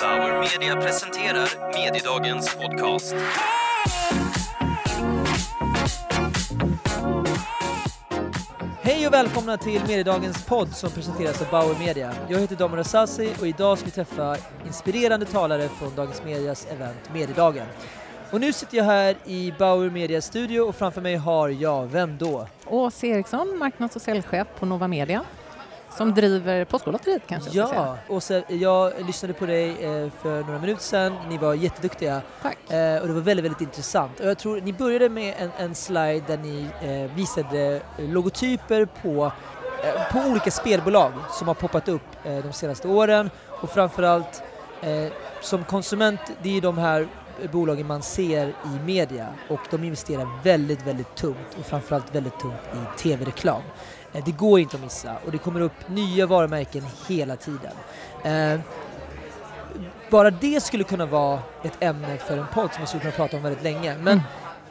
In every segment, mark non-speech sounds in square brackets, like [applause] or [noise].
Bauer Media presenterar Mediedagens podcast. Hej och välkomna till Mediedagens podd som presenteras av Bauer Media. Jag heter Domino Sassi och idag ska vi träffa inspirerande talare från Dagens Medias event Mediedagen. Och nu sitter jag här i Bauer Medias studio och framför mig har jag, vem då? Åse Eriksson, marknads och säljchef på Nova Media som driver Postkodlotteriet kanske jag. Ja, Åse, jag lyssnade på dig eh, för några minuter sedan. Ni var jätteduktiga Tack. eh, och det var väldigt, väldigt intressant. Och jag tror ni började med en, en slide där ni eh, visade logotyper på, på olika spelbolag som har poppat upp de senaste åren och framförallt eh, som konsument, det är de här bolagen man ser i media och de investerar väldigt, väldigt tungt och framförallt väldigt tungt i tv-reklam. Eh, Det går inte att missa och det kommer upp nya varumärken hela tiden. Eh, bara det skulle kunna vara ett ämne för en podd som man skulle kunna prata om väldigt länge. Men Mm.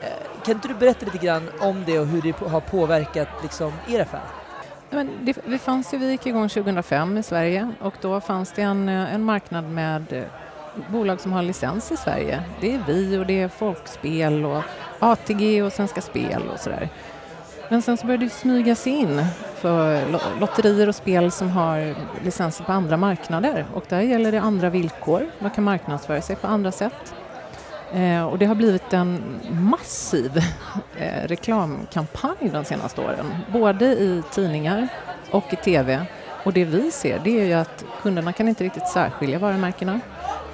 eh, kan inte du berätta lite grann om det och hur det har påverkat liksom, er affär? Men det, vi, fanns ju, vi gick igång 2005 i Sverige och då fanns det en, en marknad med bolag som har licens i Sverige. Det är vi och det är Folkspel och ATG och Svenska Spel och sådär. Men sen så började det smyga sig in för lotterier och spel som har licenser på andra marknader och där gäller det andra villkor. Man kan marknadsföra sig på andra sätt. Eh, och det har blivit en massiv [laughs] eh, reklamkampanj de senaste åren, både i tidningar och i TV. Och det vi ser det är ju att kunderna kan inte riktigt särskilja varumärkena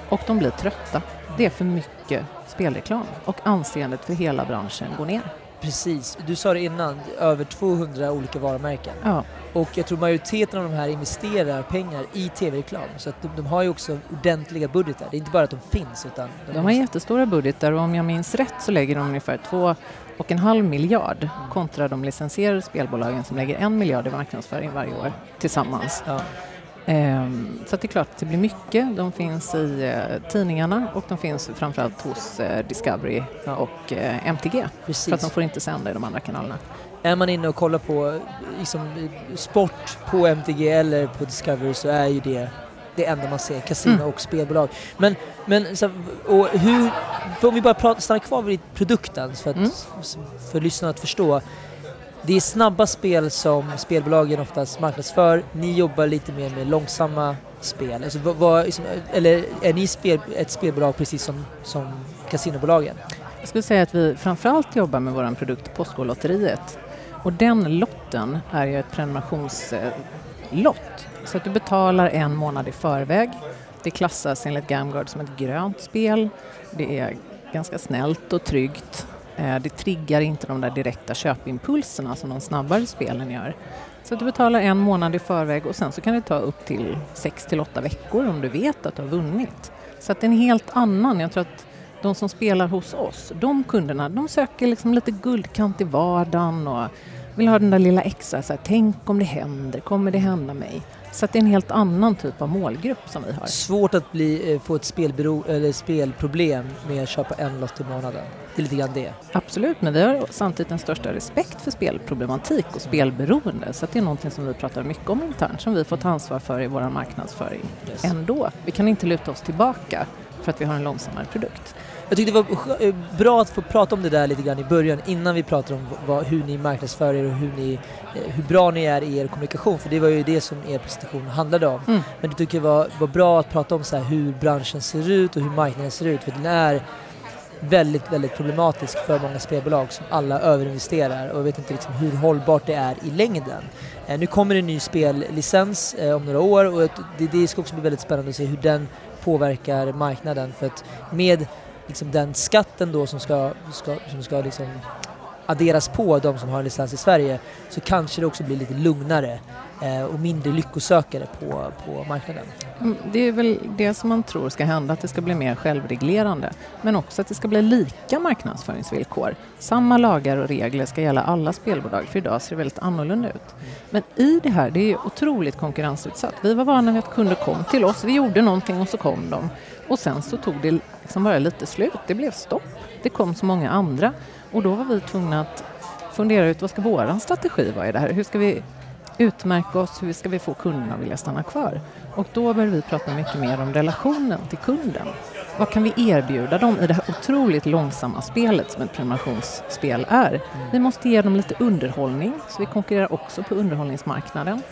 och de blir trötta. Det är för mycket spelreklam och anseendet för hela branschen går ner. Precis, du sa det innan, över 200 olika varumärken. Ja, Och jag tror majoriteten av de här investerar pengar i tv-reklam. Så att de, de har ju också ordentliga budgetar. Det är inte bara att de finns utan... de har jättestora budgetar och om jag minns rätt så lägger de ungefär två och en halv miljard kontra de licensierade spelbolagen som lägger en miljard i marknadsföring varje år tillsammans. Ja. Ehm, Så det är klart att det blir mycket. De finns i eh, tidningarna och de finns framförallt hos eh, Discovery och eh, MTG för att Precis. de får inte sända i de andra kanalerna. Är man inne och kollar på liksom, sport på MTG eller på Discovery så är ju det det enda man ser, kasino Mm. och spelbolag. Men, men så, och hur, om vi bara pratar, stannar kvar vid produkten för, att, Mm. för lyssnarna att förstå. Det är snabba spel som spelbolagen oftast marknadsför. Ni jobbar lite mer med långsamma spel. Alltså, vad, vad, liksom, eller är ni spel, ett spelbolag precis som, som kasinobolagen? Jag skulle säga att vi framförallt jobbar med vår produkt Postkodlotteriet och den lotten är ju ett prenumerationslott så att du betalar en månad i förväg. Det klassas enligt Gamguard som ett grönt spel. Det är ganska snällt och tryggt. Eh, det triggar inte de där direkta köpimpulserna som de snabbare spelen gör. Så att du betalar en månad i förväg och sen så kan det ta upp till 6 till 8 veckor om du vet att du har vunnit. Så att det är en helt annan, jag tror att de som spelar hos oss, de kunderna, de söker liksom lite guldkant i vardagen och vill ha den där lilla extra, så här, tänk om det händer, kommer det hända mig? Så att det är en helt annan typ av målgrupp som vi har. Svårt att bli, eh, få ett spelbero, eller spelproblem med att köpa en lott i månaden. Det är lite grann det. Absolut, men vi har samtidigt den största respekt för spelproblematik och spelberoende. Så att det är någonting som vi pratar mycket om internt, som vi får ta ansvar för i vår marknadsföring Yes. ändå. Vi kan inte luta oss tillbaka för att vi har en långsammare produkt. Jag tyckte det var eh, bra att få prata om det där lite grann i början innan vi pratar om vad, hur ni marknadsför er och hur, ni, eh, hur bra ni är i er kommunikation. För det var ju det som er presentation handlade om. Mm. Men jag tycker det var, var bra att prata om så hur branschen ser ut och hur marknaden ser ut. För den är väldigt, väldigt problematisk för många spelbolag som alla överinvesterar och jag vet inte liksom hur hållbart det är i längden. Eh, nu kommer en ny spellicens eh, om några år och det, det ska också bli väldigt spännande att se hur den påverkar marknaden för att med liksom den skatten då som ska, ska, som ska liksom adderas på de som har en licens i Sverige så kanske det också blir lite lugnare eh, och mindre lyckosökare på, på marknaden. Mm, det är väl det som man tror ska hända, att det ska bli mer självreglerande. Men också att det ska bli lika marknadsföringsvillkor. Samma lagar och regler ska gälla alla spelbolag, för idag ser det väldigt annorlunda ut. Men i det här, det är otroligt konkurrensutsatt. Vi var vana vid att kunder kom till oss, vi gjorde någonting och så kom de. Och sen så tog det liksom bara lite slut, det blev stopp. Det kom så många andra och då var vi tvungna att fundera ut vad ska vår strategi vara i det här? Hur ska vi utmärka oss? Hur ska vi få kunderna att vilja stanna kvar? Och då började vi prata mycket mer om relationen till kunden. Vad kan vi erbjuda dem i det här otroligt långsamma spelet som ett prenumerationsspel är? Vi måste ge dem lite underhållning, så vi konkurrerar också på underhållningsmarknaden.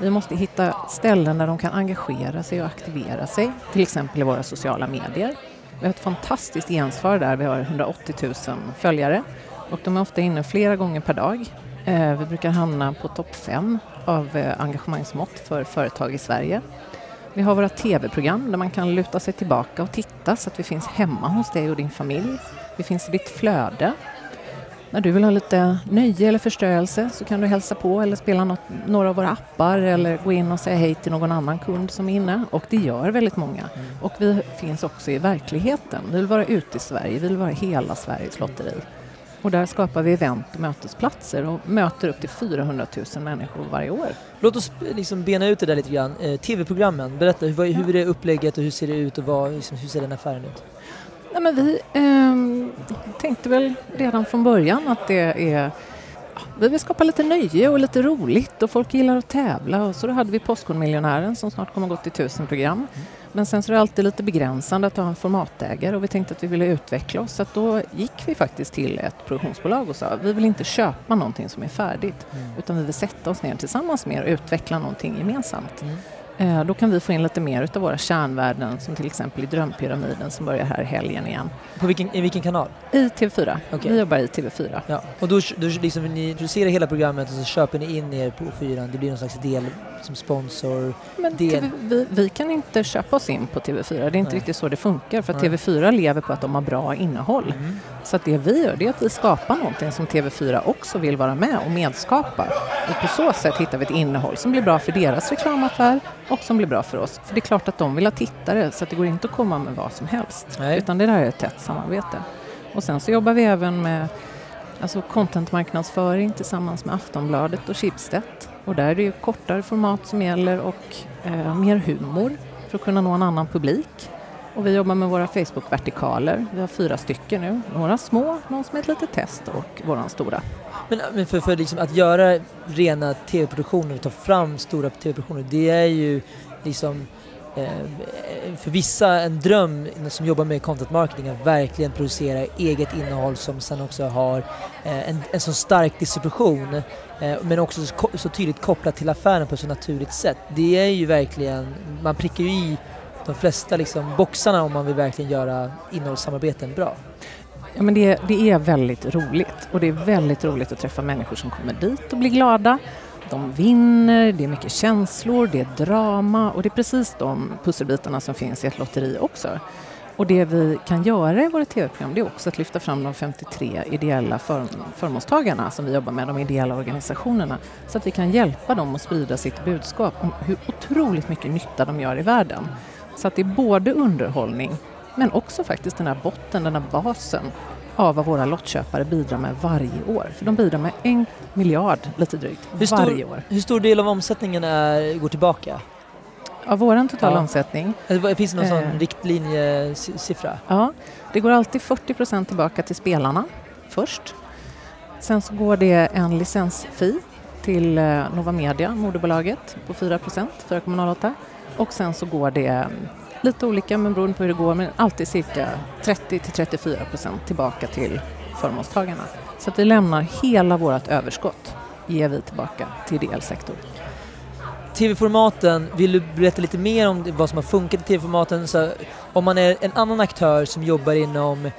Vi måste hitta ställen där de kan engagera sig och aktivera sig, till exempel i våra sociala medier. Vi har ett fantastiskt gensvar där, vi har 180 000 följare och de är ofta inne flera gånger per dag. Eh, vi brukar hamna på topp fem av eh, engagemangsmått för företag i Sverige. Vi har våra tv-program där man kan luta sig tillbaka och titta så att vi finns hemma hos dig och din familj. Vi finns i ditt flöde. När du vill ha lite nöje eller förströelse så kan du hälsa på eller spela något, några av våra appar eller gå in och säga hej till någon annan kund som är inne. Och det gör väldigt många. Och vi finns också i verkligheten. Vi vill vara ute i Sverige, vi vill vara hela Sveriges lotteri. Och där skapar vi event och mötesplatser och möter upp till 400 000 människor varje år. Låt oss liksom bena ut det där lite grann. Eh, TV-programmen, berätta hur, hur är det upplägget och hur ser det ut och vad, liksom, hur ser den affären ut? Ja, men vi eh, tänkte väl redan från början att det är vi vill skapa lite nöje och lite roligt och folk gillar att tävla och så då hade vi Postkodmiljonären som snart kommer att gå till tusen program. Men sen så är det alltid lite begränsande att ha en formatägare och vi tänkte att vi ville utveckla oss så att då gick vi faktiskt till ett produktionsbolag och sa vi vill inte köpa någonting som är färdigt mm. utan vi vill sätta oss ner tillsammans med er och utveckla någonting gemensamt. Mm. Eh, då kan vi få in lite mer av våra kärnvärden som till exempel i Drömpyramiden som börjar här i helgen igen. På vilken, I vilken kanal? I TV4. Okay. Vi jobbar i TV4. Ja. Och då, då liksom, ni producerar hela programmet och så köper ni in er på fyran, det blir någon slags del som sponsor? Men TV, vi, vi, kan inte köpa oss in på TV4, det är inte Nej. riktigt så det funkar för Nej. TV4 lever på att de har bra innehåll. Mm. Så att det vi gör det är att vi skapar någonting som TV4 också vill vara med och medskapa. Och på så sätt hittar vi ett innehåll som blir bra för deras reklamaffär och som blir bra för oss. För det är klart att de vill ha tittare så att det går inte att komma med vad som helst. Nej. Utan det där är ett tätt samarbete. Och sen så jobbar vi även med alltså contentmarknadsföring tillsammans med Aftonbladet och Schibsted. Och där är det ju kortare format som gäller och eh, mer humor för att kunna nå en annan publik. Och vi jobbar med våra Facebook-vertikaler. Vi har fyra stycken nu. Några små, någon som är ett litet test och våran stora. Men, men för, för liksom att göra rena tv-produktioner ta fram stora tv-produktioner, det är ju liksom eh, för vissa en dröm som jobbar med content marketing att verkligen producera eget innehåll som sen också har eh, en, en så stark distribution eh, men också så, så tydligt kopplat till affären på ett så naturligt sätt. Det är ju verkligen, man prickar ju i de flesta liksom boxarna om man vill verkligen göra innehållssamarbeten bra. Ja, men det, det är väldigt roligt och det är väldigt roligt att träffa människor som kommer dit och blir glada. De vinner, det är mycket känslor, det är drama och det är precis de pusselbitarna som finns i ett lotteri också. Och det vi kan göra i våra tv-program det är också att lyfta fram de 53 ideella för, förmånstagarna som vi jobbar med, de ideella organisationerna, så att vi kan hjälpa dem att sprida sitt budskap om hur otroligt mycket nytta de gör i världen. Så att det är både underhållning men också faktiskt den här botten, den här basen av vad våra lottköpare bidrar med varje år. För de bidrar med en miljard lite drygt hur stor, varje år. Hur stor del av omsättningen är, går tillbaka? Av vår totala ja. omsättning? Finns det någon eh, sån riktlinjesiffra? Ja, det går alltid 40 procent tillbaka till spelarna först. Sen så går det en licensfi till eh, Nova Media, moderbolaget, på 4 procent, 4,08. Och sen så går det mm, lite olika men beroende på hur det går, men alltid cirka 30 till 34 procent tillbaka till förmånstagarna. Så att vi lämnar hela vårt överskott, ger vi tillbaka till ideell sektor. TV-formaten, vill du berätta lite mer om vad som har funkat i TV-formaten? Så om man är en annan aktör som jobbar inom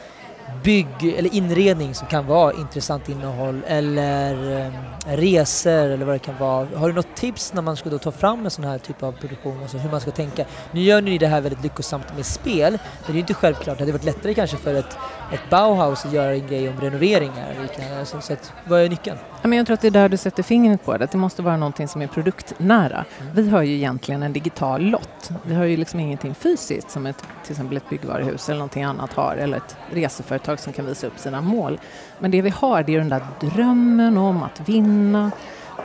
bygg eller inredning som kan vara intressant innehåll eller eh, resor eller vad det kan vara. Har du något tips när man ska då ta fram en sån här typ av produktion, alltså hur man ska tänka? Nu gör ni det här väldigt lyckosamt med spel, men det är ju inte självklart. Det hade varit lättare kanske för ett, ett Bauhaus att göra en grej om renoveringar. Alltså, så att, vad är nyckeln? Jag tror att det är där du sätter fingret på det, att det måste vara någonting som är produktnära. Mm. Vi har ju egentligen en digital lott. Vi har ju liksom ingenting fysiskt som ett, till exempel ett byggvaruhus eller någonting annat har, eller ett reseföretag som kan visa upp sina mål. Men det vi har, det är den där drömmen om att vinna,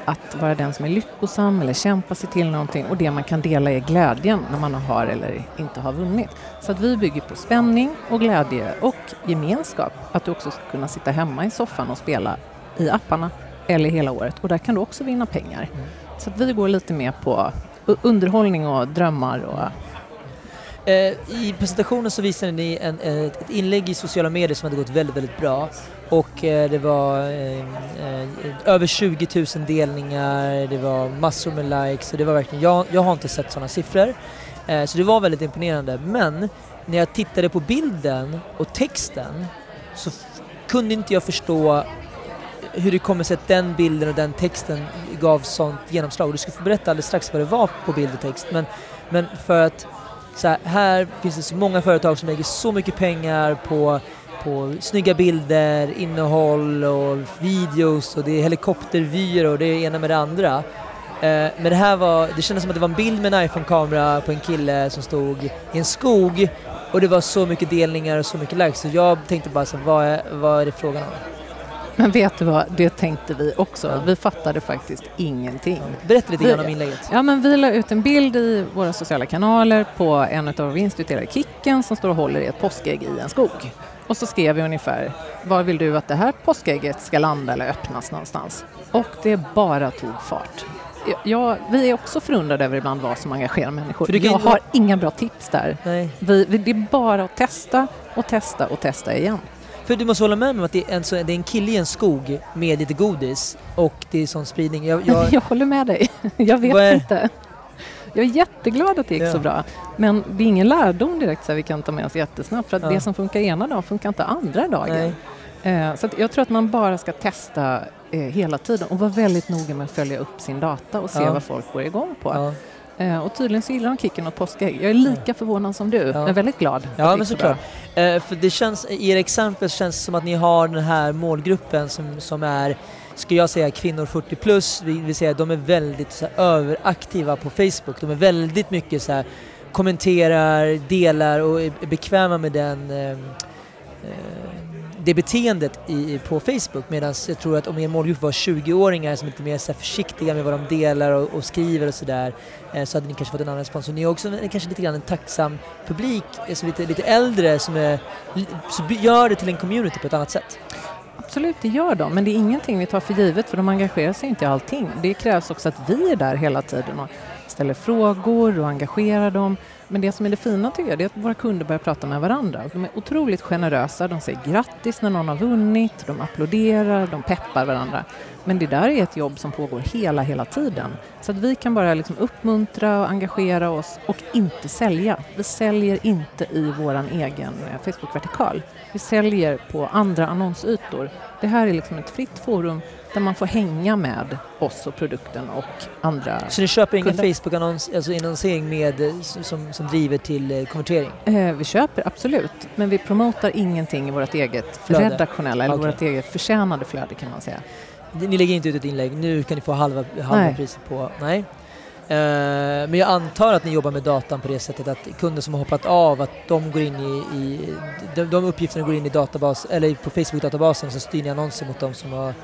att vara den som är lyckosam eller kämpa sig till någonting och det man kan dela är glädjen när man har eller inte har vunnit. Så att vi bygger på spänning och glädje och gemenskap. Att du också ska kunna sitta hemma i soffan och spela i apparna eller hela året och där kan du också vinna pengar. Mm. Så att vi går lite mer på underhållning och drömmar och Eh, I presentationen så visade ni en, eh, ett, ett inlägg i sociala medier som hade gått väldigt, väldigt bra. Och eh, det var eh, eh över 20 000 delningar, det var massor med likes. och det var verkligen, jag, jag har inte sett sådana siffror. Eh, så det var väldigt imponerande. Men när jag tittade på bilden och texten så kunde inte jag förstå hur det kommer sig att den bilden och den texten gav sånt genomslag. Du ska få berätta alldeles strax vad det var på bild och text. Men, men för att så här, här finns det så många företag som lägger så mycket pengar på, på snygga bilder, innehåll och videos och det är helikoptervyer och det ena med det andra. Eh, men det här var, det kändes som att det var en bild med en iPhone-kamera på en kille som stod i en skog och det var så mycket delningar och så mycket likes så jag tänkte bara så här, vad är, vad är det frågan om? Men vet du vad, det tänkte vi också. Ja. Vi fattade faktiskt ingenting. Berätta lite grann om inlägget. Ja, men vi la ut en bild i våra sociala kanaler på en av våra vinstutdelade Kicken som står och håller i ett påskägg i en skog. Och så skrev vi ungefär, var vill du att det här påskägget ska landa eller öppnas någonstans? Och det bara tog fart. Ja, vi är också förundrade över ibland vad som engagerar människor. Jag inte- har inga bra tips där. Vi, vi, det är bara att testa och testa och testa igen. För du måste hålla med mig om att det är, en, så, det är en kille i en skog med lite godis och det är sån spridning. Jag, jag, [laughs] Jag håller med dig. [laughs] Jag vet inte. Jag är jätteglad att det gick Ja. så bra. Men det är ingen lärdom direkt så vi kan ta med oss jättesnabbt. För att Ja. det som funkar ena dagen funkar inte andra dagen. Eh, så jag tror att man bara ska testa eh, hela tiden och vara väldigt noga med att följa upp sin data och se Ja. vad folk går igång på. Eh, och tydligen så gillar de kicken åt påskägg. Jag är lika förvånad som du, Ja. men väldigt glad. Ja, men så såklart. Eh, för det känns, i era exempel känns det som att ni har den här målgruppen som, som är, ska jag säga, kvinnor 40 plus, det vill säga de är väldigt så här, överaktiva på Facebook. De är väldigt mycket så här, kommenterar, delar och är är bekväma med den eh, eh, det beteendet i, på Facebook medan jag tror att om er målgrupp var 20-åringar som är lite mer så här, försiktiga med vad de delar och, och skriver och sådär eh, så hade ni kanske fått en annan respons. Och ni är också en, kanske lite grann en tacksam publik, alltså lite, lite äldre som är, så gör det till en community på ett annat sätt. Absolut, det gör de. Men det är ingenting vi tar för givet för de engagerar sig inte i allting. Det krävs också att vi är där hela tiden och ställer frågor och engagerar dem. Men det som är det fina tycker jag det är att våra kunder börjar prata med varandra. De är otroligt generösa, de säger grattis när någon har vunnit, de applåderar, de peppar varandra. Men det där är ett jobb som pågår hela, hela tiden. Så att vi kan bara liksom uppmuntra och engagera oss och inte sälja. Vi säljer inte i vår egen eh, Facebook-vertikal. Vi säljer på andra annonsytor. Det här är liksom ett fritt forum där man får hänga med oss och produkten och andra. Så ni köper ingen Kunder. Facebook-annons, alltså annonsering med, eh, som, som driver till eh, konvertering? Eh, vi köper absolut, men vi promotar ingenting i vårt eget Flöde. redaktionella eller Okej. vårt eget förtjänade flöde kan man säga. Ni lägger inte ut ett inlägg, nu kan ni få halva, halva Nej. priset på... Nej. Eh, men jag antar att ni jobbar med datan på det sättet att kunder som har hoppat av, att de går in i... i de, de uppgifterna går in i databas, eller på Facebook-databasen så styr ni annonser mot dem som har...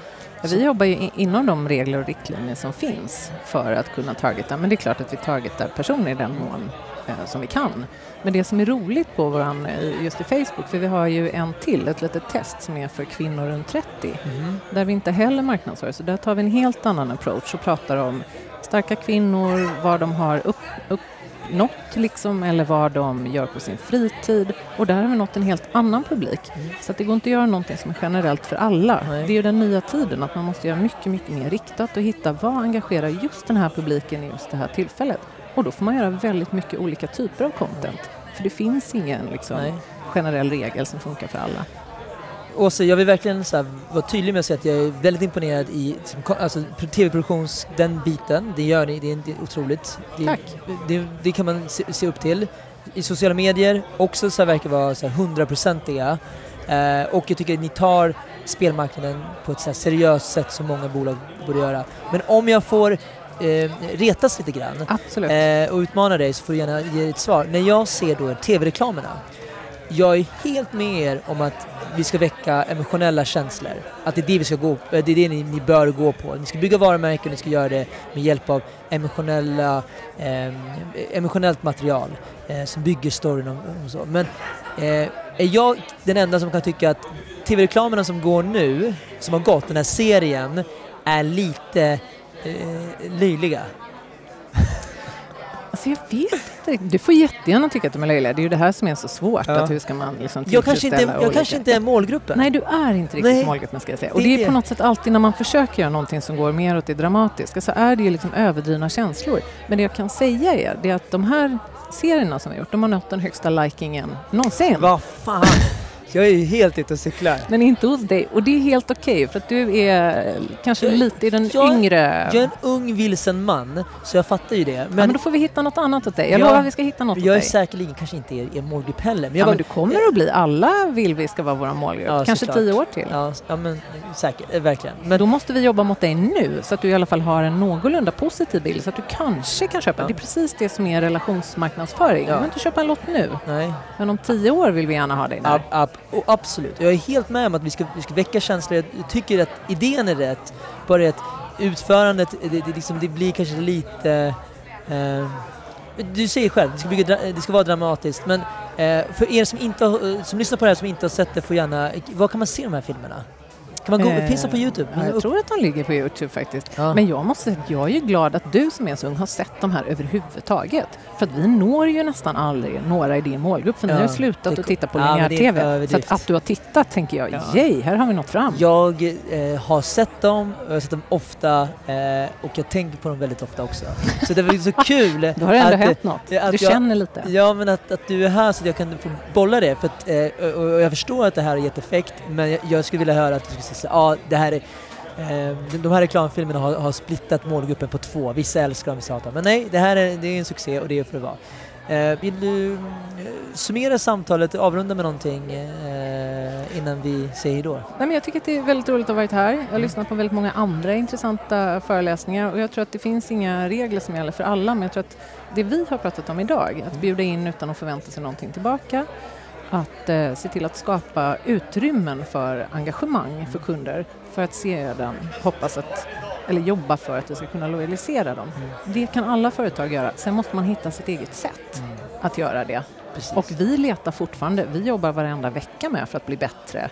Vi jobbar ju inom de regler och riktlinjer som finns för att kunna targeta, men det är klart att vi targetar personer i den mån eh, som vi kan. Men det som är roligt på våran, eh, just i Facebook, för vi har ju en till, ett litet test som är för kvinnor runt 30, Mhm. där vi inte heller marknadsför, så där tar vi en helt annan approach och pratar om starka kvinnor, vad de har upp, uppnått liksom, eller vad de gör på sin fritid. Och där har vi nått en helt annan publik. Mm. Så det går inte att göra någonting som är generellt för alla. Nej. Det är ju den nya tiden, att man måste göra mycket, mycket mer riktat och hitta vad engagerar just den här publiken i just det här tillfället. Och då får man göra väldigt mycket olika typer av content. För det finns ingen liksom, generell regel som funkar för alla. Åsa, jag vill verkligen så här, vara tydlig med att säga att jag är väldigt imponerad i alltså, tv-produktions, den biten. Det gör ni, det är, det är otroligt. Det, Tack. Det, det kan man se, se upp till. I sociala medier också så här, verkar vara så hundraprocentiga. Eh, och jag tycker att ni tar spelmarknaden på ett så här seriöst sätt som många bolag borde göra. Men om jag får eh, retas lite grann eh, och utmana dig så får du gärna ge ett svar. När jag ser då tv-reklamerna, jag är helt med er om att vi ska väcka emotionella känslor. Att det är det vi ska gå, eh, det är det ni, ni bör gå på. Ni ska bygga varumärken och ni ska göra det med hjälp av emotionella, eh, emotionellt material eh, som bygger storyn och, och så. Men eh, är jag den enda som kan tycka att tv-reklamerna som går nu, som har gått, den här serien, är lite eh, löjliga? Alltså jag vet inte. Du får jättegärna tycka att de är löjliga. Det är ju det här som är så svårt. Ja. Att hur ska man liksom Jag kanske, inte, jag kanske inte är målgruppen. Nej, du är inte riktigt Nej. målgruppen ska jag säga. Och Det det är är på det. något sätt alltid när man försöker göra någonting som går mer åt det dramatiska så är det ju liksom överdrivna känslor. Men det jag kan säga är, det är att de här serierna som vi har gjort, de har nått den högsta likingen någonsin. Vad fan! Jag är ju helt ute och cyklar. Men inte hos dig. Och det är helt okej för att du är eh, kanske Jag- lite i den jag- yngre... Jag är en ung vilsen man, så jag fattar ju det. Men, ja, Men, då får vi hitta något annat åt dig. Jag Ja, lovar att vi ska hitta något åt jag är dig. säkerligen kanske inte er, er målgrupp heller. Men Ja, jag men bara, du kommer att bli. Alla vill vi ska vara våra målgrupp. Ja, kanske såklart. tio år till. ja, ja, men säkert, eh, verkligen. Men då måste vi jobba mot dig nu så att du i alla fall har en någorlunda positiv bild så att du kanske kan köpa. Ja. Det är precis det som är relationsmarknadsföring. Du Ja. behöver inte köpa en lott nu, nej, men om tio år vill vi gärna ha dig där. ab, ab, och absolut. Jag är helt med om att vi ska, vi ska väcka känslor. Jag tycker att idén är rätt. Bara att utförandet, det, det, liksom, det blir kanske lite... Eh, du säger själv, det ska, bygga, det ska vara dramatiskt. Men eh, för er som, inte har, som lyssnar på det här som inte har sett det får gärna... Var kan man se de här filmerna? Kan man Eh, finns de på Youtube? Ja, jag tror att de ligger på Youtube faktiskt. Ja. Men jag måste säga att jag är ju glad att du som är så ung har sett de här överhuvudtaget. För att vi når ju nästan aldrig några i din målgrupp för ni Ja, har ju slutat det- att titta på ja, linjär-TV. Så att, att du har tittat tänker jag, Ja. yay, här har vi nått fram. Jag eh, har sett dem, jag har sett dem ofta eh, och jag tänker på dem väldigt ofta också. Så det var så [laughs] kul Då har det ändå att, hänt något. att Du känner lite. Ja, men att, att du är här så att jag kan få bolla det. För att, eh, och jag förstår att det här har gett effekt, men jag, jag skulle vilja höra att du skulle säga ja, det här är eh, de- här reklamfilmerna har, har splittat målgruppen på två. Vissa älskar dem, vissa hatar. Men nej, det här är, det är en succé och det är för det vara. Eh, vill du eh, summera samtalet, avrunda med någonting eh, innan vi säger hejdå? Nej, men jag tycker att det är väldigt roligt att ha varit här. Jag har Mm. lyssnat på väldigt många andra intressanta föreläsningar och jag tror att det finns inga regler som gäller för alla men jag tror att det vi har pratat om idag, att bjuda in utan att förvänta sig någonting tillbaka, att eh, se till att skapa utrymmen för engagemang för kunder för att sedan hoppas att eller jobba för att vi ska kunna lojalisera dem. Mm. Det kan alla företag göra. Sen måste man hitta sitt eget sätt att göra det. Precis. Och vi letar fortfarande, vi jobbar varenda vecka med för att bli bättre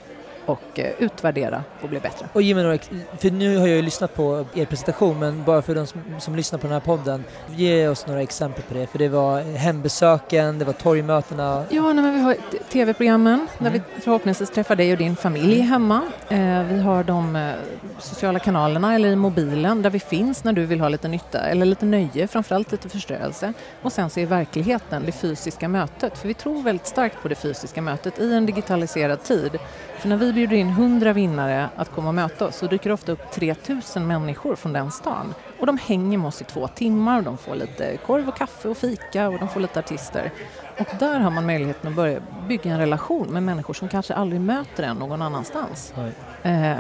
och eh, utvärdera och bli bättre. Och ge mig några, ex- för nu har jag ju lyssnat på er presentation, men bara för de som, som lyssnar på den här podden, ge oss några exempel på det. För det var hembesöken, det var torgmötena. Ja, nej, men vi har tv-programmen där Mm. vi förhoppningsvis träffar dig och din familj hemma. Eh, vi har de eh, sociala kanalerna eller i mobilen där vi finns när du vill ha lite nytta eller lite nöje, framförallt lite förströelse. Och sen så är verkligheten det fysiska mötet, för vi tror väldigt starkt på det fysiska mötet i en digitaliserad tid. För när vi bjuder in 100 vinnare att komma och möta oss så dyker det ofta upp 3000 människor från den stan. Och de hänger med oss i två timmar och de får lite korv och kaffe och fika och de får lite artister. Och där har man möjligheten att börja bygga en relation med människor som kanske aldrig möter en någon annanstans. Eh,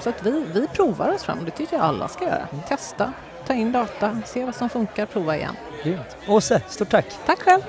så att vi, vi provar oss fram, det tycker jag alla ska göra. Testa, ta in data, se vad som funkar, prova igen. Grymt. Åse, stort tack! Tack själv!